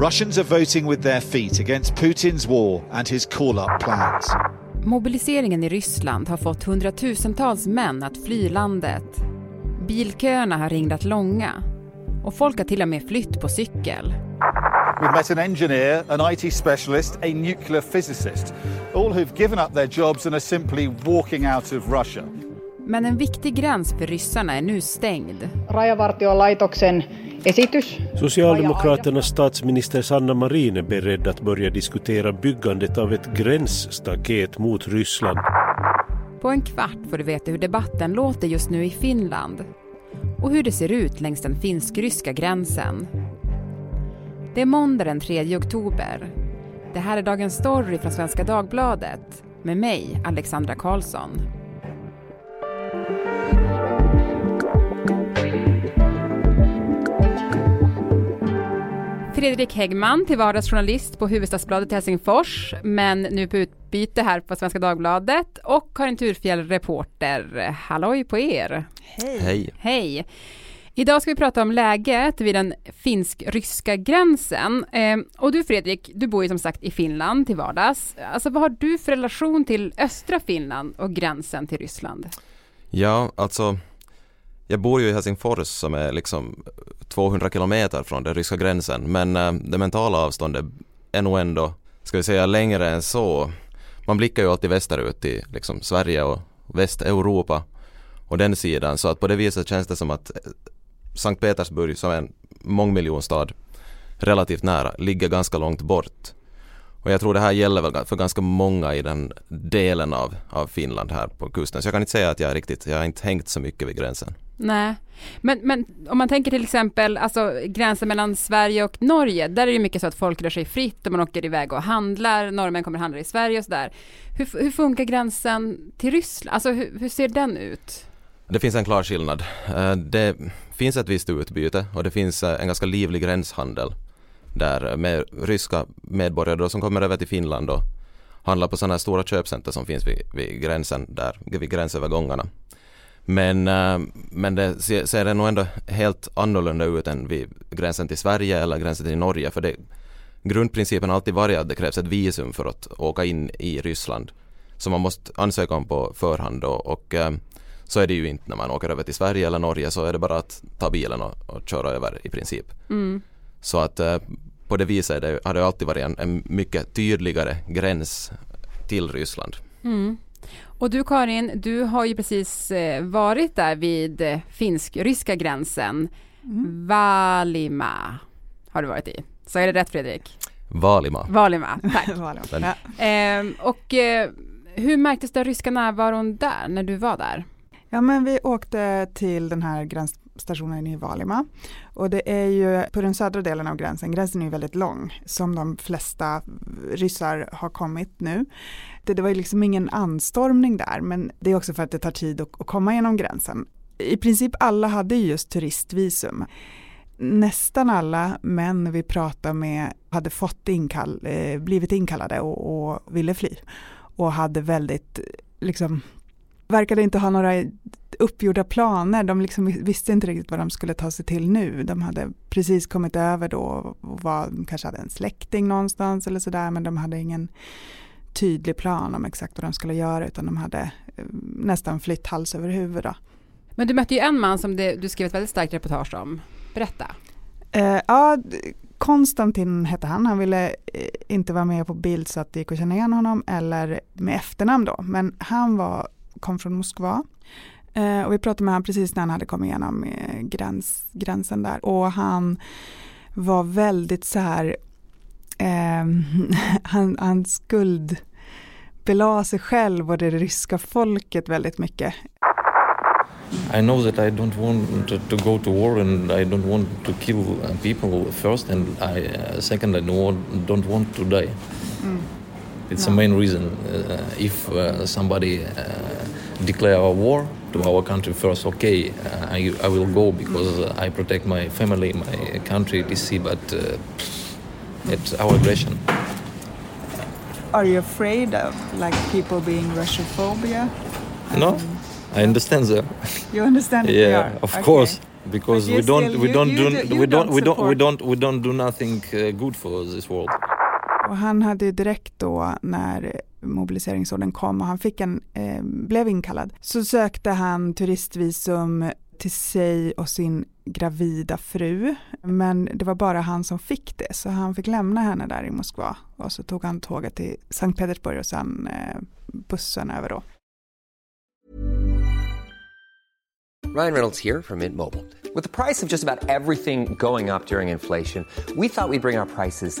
Russians are voting with their feet against Putin's war and his call-up plans. Mobiliseringen i Ryssland har fått hundratusentals män att fly landet. Bilköerna har ringlat långa och folk har till och med flytt på cykel. We've met an engineer, an IT specialist, a nuclear physicist, all who've given up their jobs and are simply walking out of Russia. Men en viktig gräns för ryssarna är nu stängd. Rajavartiolaitoksen esitys. Socialdemokraternas statsminister Sanna Marin är beredd att börja diskutera byggandet av ett gränsstaket mot Ryssland. På en kvart får du veta hur debatten låter just nu i Finland och hur det ser ut längs den finsk-ryska gränsen. Det är måndag den 3 oktober. Det här är Dagens Story från Svenska Dagbladet med mig, Alexandra Karlsson. Fredrik Häggman till vardagsjournalist på Hufvudstadsbladet i Helsingfors, men nu på utbyte här på Svenska Dagbladet och Karin Turfjell, reporter. Halloj på er! Hej! Hej! Hej! Idag ska vi prata om läget vid den finsk-ryska gränsen. Eh, och du Fredrik, du bor ju som sagt i Finland till vardags. Alltså vad har du för relation till östra Finland och gränsen till Ryssland? Ja, alltså jag bor ju i Helsingfors som är liksom 200 kilometer från den ryska gränsen men eh, det mentala avståndet är nog ändå, ska vi säga längre än så. Man blickar ju alltid västerut till liksom Sverige och Västeuropa och den sidan så att på det viset känns det som att eh, Sankt Petersburg som är en mångmiljonstad relativt nära ligger ganska långt bort. Och jag tror det här gäller väl för ganska många i den delen av, av Finland här på kusten. Så jag kan inte säga att jag är riktigt, jag har inte hängt så mycket vid gränsen. Nej, men, men om man tänker till exempel alltså gränsen mellan Sverige och Norge, där är det mycket så att folk rör sig fritt och man åker iväg och handlar, norrmän kommer handla i Sverige och sådär. Hur, hur funkar gränsen till Ryssland? Alltså hur, hur ser den ut? Det finns en klar skillnad. Eh, det finns ett visst utbyte och det finns eh, en ganska livlig gränshandel där eh, med ryska medborgare som kommer över till Finland och handlar på sådana här stora köpcenter som finns vid, vid gränsen där, vid gränsövergångarna. Men, äh, men det ser, ser det nog ändå helt annorlunda ut än vid gränsen till Sverige eller gränsen till Norge för det, grundprincipen har alltid varit att det krävs ett visum för att åka in i Ryssland. Så man måste ansöka om på förhand och, och äh, så är det ju inte när man åker över till Sverige eller Norge så är det bara att ta bilen och, och köra över i princip. Mm. Så att äh, på det viset det, har det alltid varit en, en mycket tydligare gräns till Ryssland. Mm. Och du Karin, du har ju precis eh, varit där vid eh, finsk-ryska gränsen. Mm. Valima har du varit i. Så är det rätt Fredrik? Valima. Valima, tack. Valima. Ja. Eh, och eh, hur märktes den ryska närvaron där när du var där? Ja men vi åkte till den här stationen i Valima och det är ju på den södra delen av gränsen, gränsen är ju väldigt lång som de flesta ryssar har kommit nu. Det, det var ju liksom ingen anstormning där men det är också för att det tar tid att, att komma genom gränsen. I princip alla hade just turistvisum. Nästan alla män vi pratade med hade fått inkall, eh, blivit inkallade och, och ville fly och hade väldigt liksom verkade inte ha några uppgjorda planer. De liksom visste inte riktigt vad de skulle ta sig till nu. De hade precis kommit över då och var, kanske hade en släkting någonstans eller sådär men de hade ingen tydlig plan om exakt vad de skulle göra utan de hade eh, nästan flytt hals över huvud. Då. Men du mötte ju en man som det, du skrev ett väldigt starkt reportage om. Berätta. Eh, ja, Konstantin hette han. Han ville eh, inte vara med på bild så att det gick att känna igen honom eller med efternamn då. Men han var kom från Moskva. Eh, och vi pratade med honom precis när han hade kommit igenom eh, gräns, gränsen där. Och han var väldigt så här, eh, han, han skuldbelade sig själv och det ryska folket väldigt mycket. I know that I don't want to go to war and I don't want to kill people first and I, second I don't want to die. Mm. It's no. the main reason. Uh, if uh, somebody uh, declare a war to our country first, okay, uh, I, I will go because I protect my family, my country, DC, but uh, it's our aggression. Are you afraid of like people being Russophobia? No, I understand that. You understand? yeah, of okay. course. because we don't we don't do we don't we don't we don't we don't do nothing uh, good for this world. Och han hade direkt då när mobiliseringsorden kom och han fick en, eh, blev inkallad, så sökte han turistvisum till sig och sin gravida fru. Men det var bara han som fick det, så han fick lämna henne där i Moskva. Och så tog han tåget till Sankt Petersburg och sen eh, bussen över då. Ryan Reynolds here from Mint Mobile. With the price of just about everything going up during inflation, we thought we'd bring our prices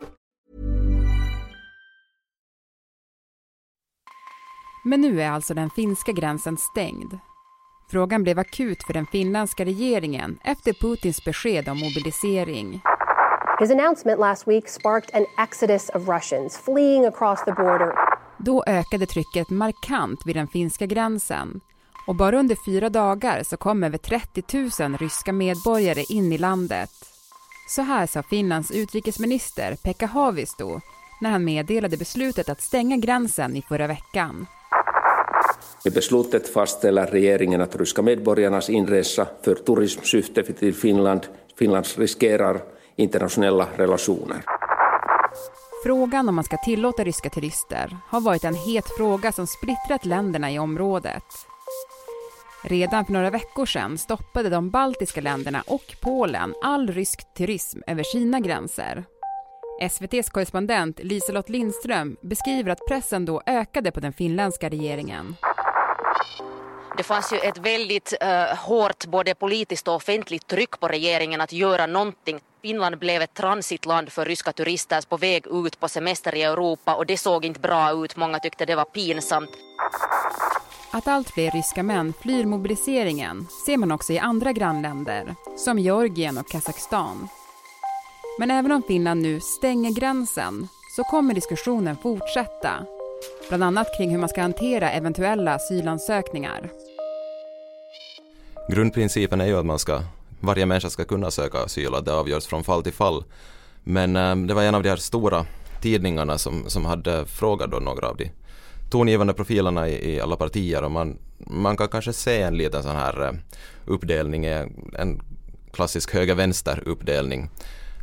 Men nu är alltså den finska gränsen stängd. Frågan blev akut för den finländska regeringen efter Putins besked om mobilisering. His announcement last week sparked an exodus of Russians fleeing across the border. Då ökade trycket markant vid den finska gränsen och bara under fyra dagar så kom över 30 000 ryska medborgare in i landet. Så här sa Finlands utrikesminister Pekka Haavisto när han meddelade beslutet att stänga gränsen i förra veckan. I beslutet fastställer regeringen att ryska medborgarnas inresa för turismsyfte till Finland, Finland riskerar internationella relationer. Frågan om man ska tillåta ryska turister har varit en het fråga som splittrat länderna i området. Redan för några veckor sedan stoppade de baltiska länderna och Polen all rysk turism över sina gränser. SVTs korrespondent Liselott Lindström beskriver att pressen då ökade på den finländska regeringen. Det fanns ju ett väldigt uh, hårt både politiskt och offentligt tryck på regeringen att göra någonting. Finland blev ett transitland för ryska turister på väg ut på semester i Europa och det såg inte bra ut. Många tyckte det var pinsamt. Att allt fler ryska män flyr mobiliseringen ser man också i andra grannländer, som Georgien och Kazakstan. Men även om Finland nu stänger gränsen så kommer diskussionen fortsätta. Bland annat kring hur man ska hantera eventuella asylansökningar. Grundprincipen är ju att man ska, varje människa ska kunna söka asyl, att det avgörs från fall till fall. Men eh, det var en av de här stora tidningarna som, som hade frågat då några av de tongivande profilerna i, i, alla partier och man, man kan kanske se en liten sån här uh, uppdelning, en klassisk höger-vänster uppdelning.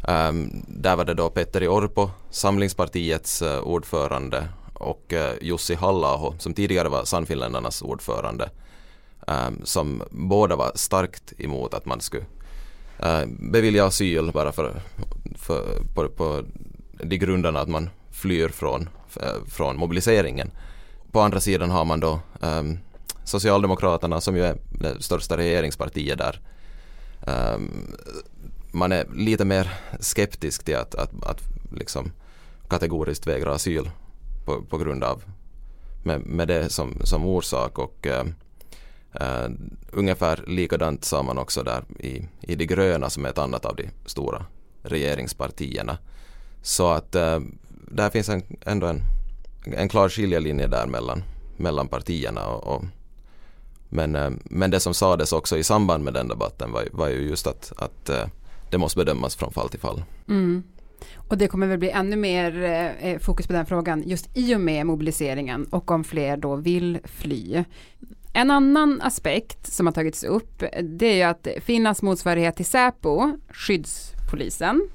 Um, ehm, där var det då Petteri Orpo, Samlingspartiets uh, ordförande och eh, Jussi halla som tidigare var Sannfinländarnas ordförande eh, som båda var starkt emot att man skulle eh, bevilja asyl bara för, för på, på de grunderna att man flyr från, från mobiliseringen. På andra sidan har man då um, Socialdemokraterna som ju är det största regeringspartiet där. Um, man är lite mer skeptisk till att, att, att liksom kategoriskt vägra asyl på, på grund av med, med det som, som orsak och uh, uh, ungefär likadant sa man också där i, i de gröna som är ett annat av de stora regeringspartierna. Så att uh, där finns en, ändå en en klar skiljelinje där mellan, mellan partierna. Och, och, men, eh, men det som sades också i samband med den debatten var, var ju just att, att eh, det måste bedömas från fall till fall. Mm. Och det kommer väl bli ännu mer eh, fokus på den frågan just i och med mobiliseringen och om fler då vill fly. En annan aspekt som har tagits upp det är ju att Finlands motsvarighet till Säpo, skyddspolisen,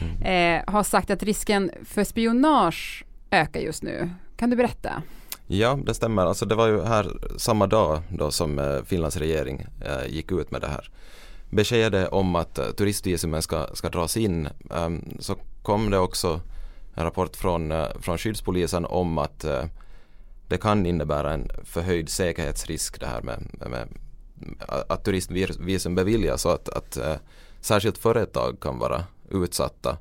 mm. eh, har sagt att risken för spionage ökar just nu. Kan du berätta? Ja, det stämmer. Alltså det var ju här samma dag då som eh, Finlands regering eh, gick ut med det här beskedet om att eh, turistvisumen ska, ska dras in. Ehm, så kom det också en rapport från, eh, från skyddspolisen om att eh, det kan innebära en förhöjd säkerhetsrisk det här med, med att turistvisum beviljas och att, att särskilt företag kan vara utsatta.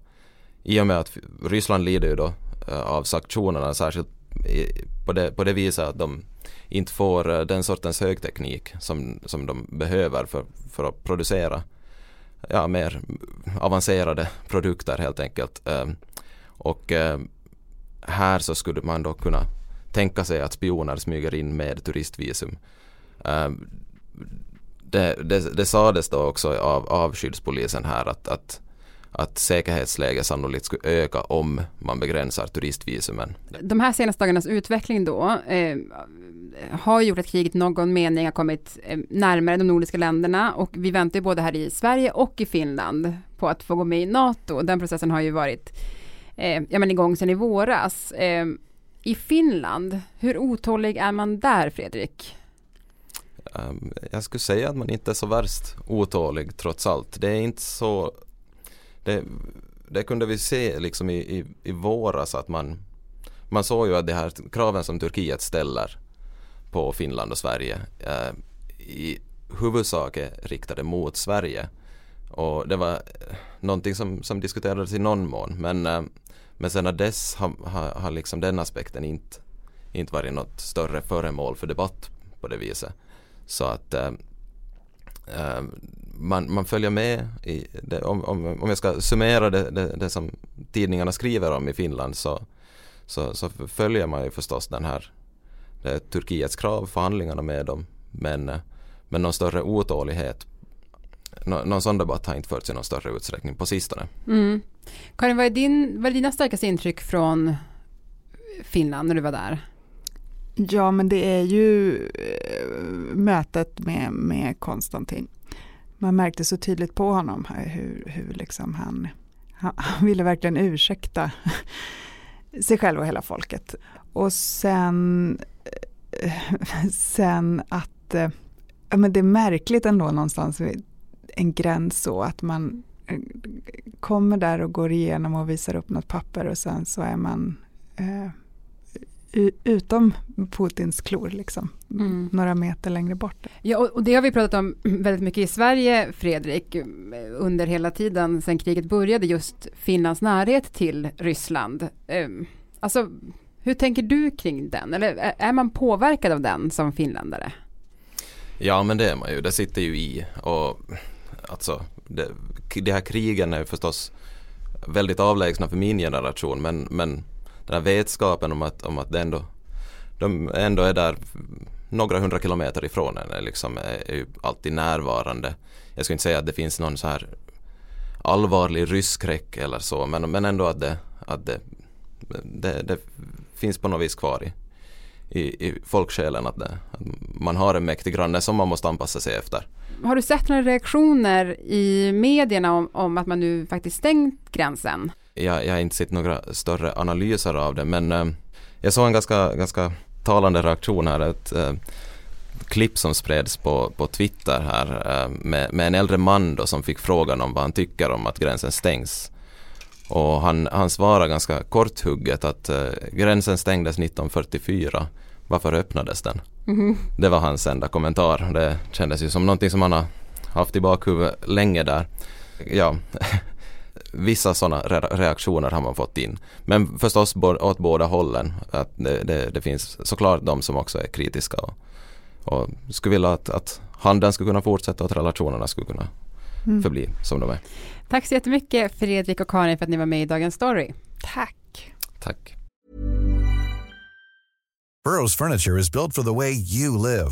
I och med att Ryssland lider ju då av sanktionerna särskilt på det, på det viset att de inte får eh, den sortens högteknik som, som de behöver för, för att producera ja, mer avancerade produkter helt enkelt. Ehm, och eh, här så skulle man då kunna tänka sig att spioner smyger in med turistvisum. Ehm, det, det, det sades då också av, av skyddspolisen här att, att, att säkerhetsläget sannolikt skulle öka om man begränsar turistvisumen. De här senaste dagarnas utveckling då eh, har gjort att kriget i någon mening har kommit eh, närmare de nordiska länderna och vi väntar ju både här i Sverige och i Finland på att få gå med i NATO. Den processen har ju varit eh, ja, men igång sedan i våras. Eh, I Finland, hur otålig är man där Fredrik? Um, jag skulle säga att man inte är så värst otålig trots allt. Det är inte så det, det kunde vi se liksom i, i, i våras att man man såg ju att de här kraven som Turkiet ställer på Finland och Sverige eh, i huvudsak är riktade mot Sverige. Och det var eh, någonting som, som diskuterades i någon mån men, eh, men sedan dess har, har, har liksom den aspekten inte, inte varit något större föremål för debatt på det viset. Så att eh, eh, man, man följer med i det, om, om, om jag ska summera det, det, det, som tidningarna skriver om i Finland så, så, så följer man ju förstås den här Turkiets krav, förhandlingarna med dem men, eh, men någon större otålighet Nå, någon sån debatt har inte förts i någon större utsträckning på sistone. Mm. Karin, vad är, din, vad är dina starkaste intryck från Finland när du var där? Ja, men det är ju äh, mötet med, med Konstantin. Man märkte så tydligt på honom hur, hur liksom han, han, ville verkligen ursäkta sig själv och hela folket. Och sen, eh, sen att eh, ja, men det är märkligt ändå någonstans en gräns så att man eh, kommer där och går igenom och visar upp något papper och sen så är man eh, utom Putins klor, liksom, mm. några meter längre bort. Ja, och det har vi pratat om väldigt mycket i Sverige, Fredrik, under hela tiden sedan kriget började, just Finlands närhet till Ryssland. Ehm, alltså, hur tänker du kring den? Eller är man påverkad av den som finländare? Ja, men det är man ju. Det sitter ju i. Och alltså, det, de här krigen är förstås väldigt avlägsna för min generation, men, men den här vetskapen om att, om att det ändå, de ändå är där några hundra kilometer ifrån en är, liksom, är ju alltid närvarande. Jag skulle inte säga att det finns någon så här allvarlig rysskräck eller så men, men ändå att, det, att det, det, det finns på något vis kvar i, i, i folksjälen att, det, att man har en mäktig granne som man måste anpassa sig efter. Har du sett några reaktioner i medierna om, om att man nu faktiskt stängt gränsen? Jag, jag har inte sett några större analyser av det men eh, jag såg en ganska, ganska talande reaktion här. Ett eh, klipp som spreds på, på Twitter här eh, med, med en äldre man då som fick frågan om vad han tycker om att gränsen stängs. Och han, han svarade ganska korthugget att eh, gränsen stängdes 1944. Varför öppnades den? Mm. Det var hans enda kommentar. Det kändes ju som någonting som han har haft i bakhuvudet länge där. Ja, vissa sådana reaktioner har man fått in. Men förstås åt båda hållen. Att det, det, det finns såklart de som också är kritiska och, och skulle vilja att, att handeln skulle kunna fortsätta och att relationerna skulle kunna mm. förbli som de är. Tack så jättemycket Fredrik och Karin för att ni var med i Dagens Story. Tack. Tack. Burrows furniture is built for the way you live.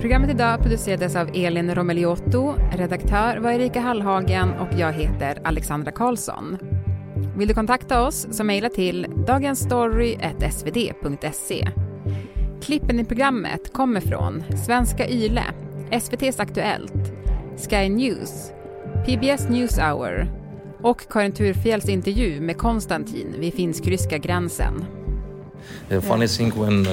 Programmet idag producerades av Elin Romeliotto, redaktör var Erika Hallhagen och jag heter Alexandra Karlsson. Vill du kontakta oss så mejla till dagensstory.svd.se. Klippen i programmet kommer från Svenska Yle, SVTs Aktuellt, Sky News, PBS Newshour och Karin Thurfjells intervju med Konstantin vid finsk-ryska gränsen. Funny thing when uh...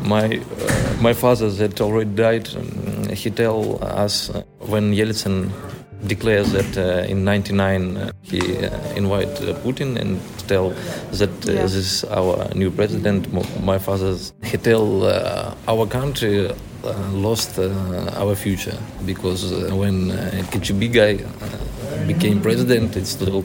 My uh, my father had already died. Um, he tell us uh, when Yeltsin declares that uh, in 99 uh, he uh, invite uh, Putin and tell that uh, Yeah. this is our new president. My father's he tell uh, our country uh, lost uh, our future because uh, when uh, uh, became president, it's little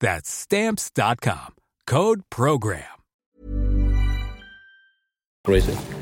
That's stamps.com. Code program. crazy.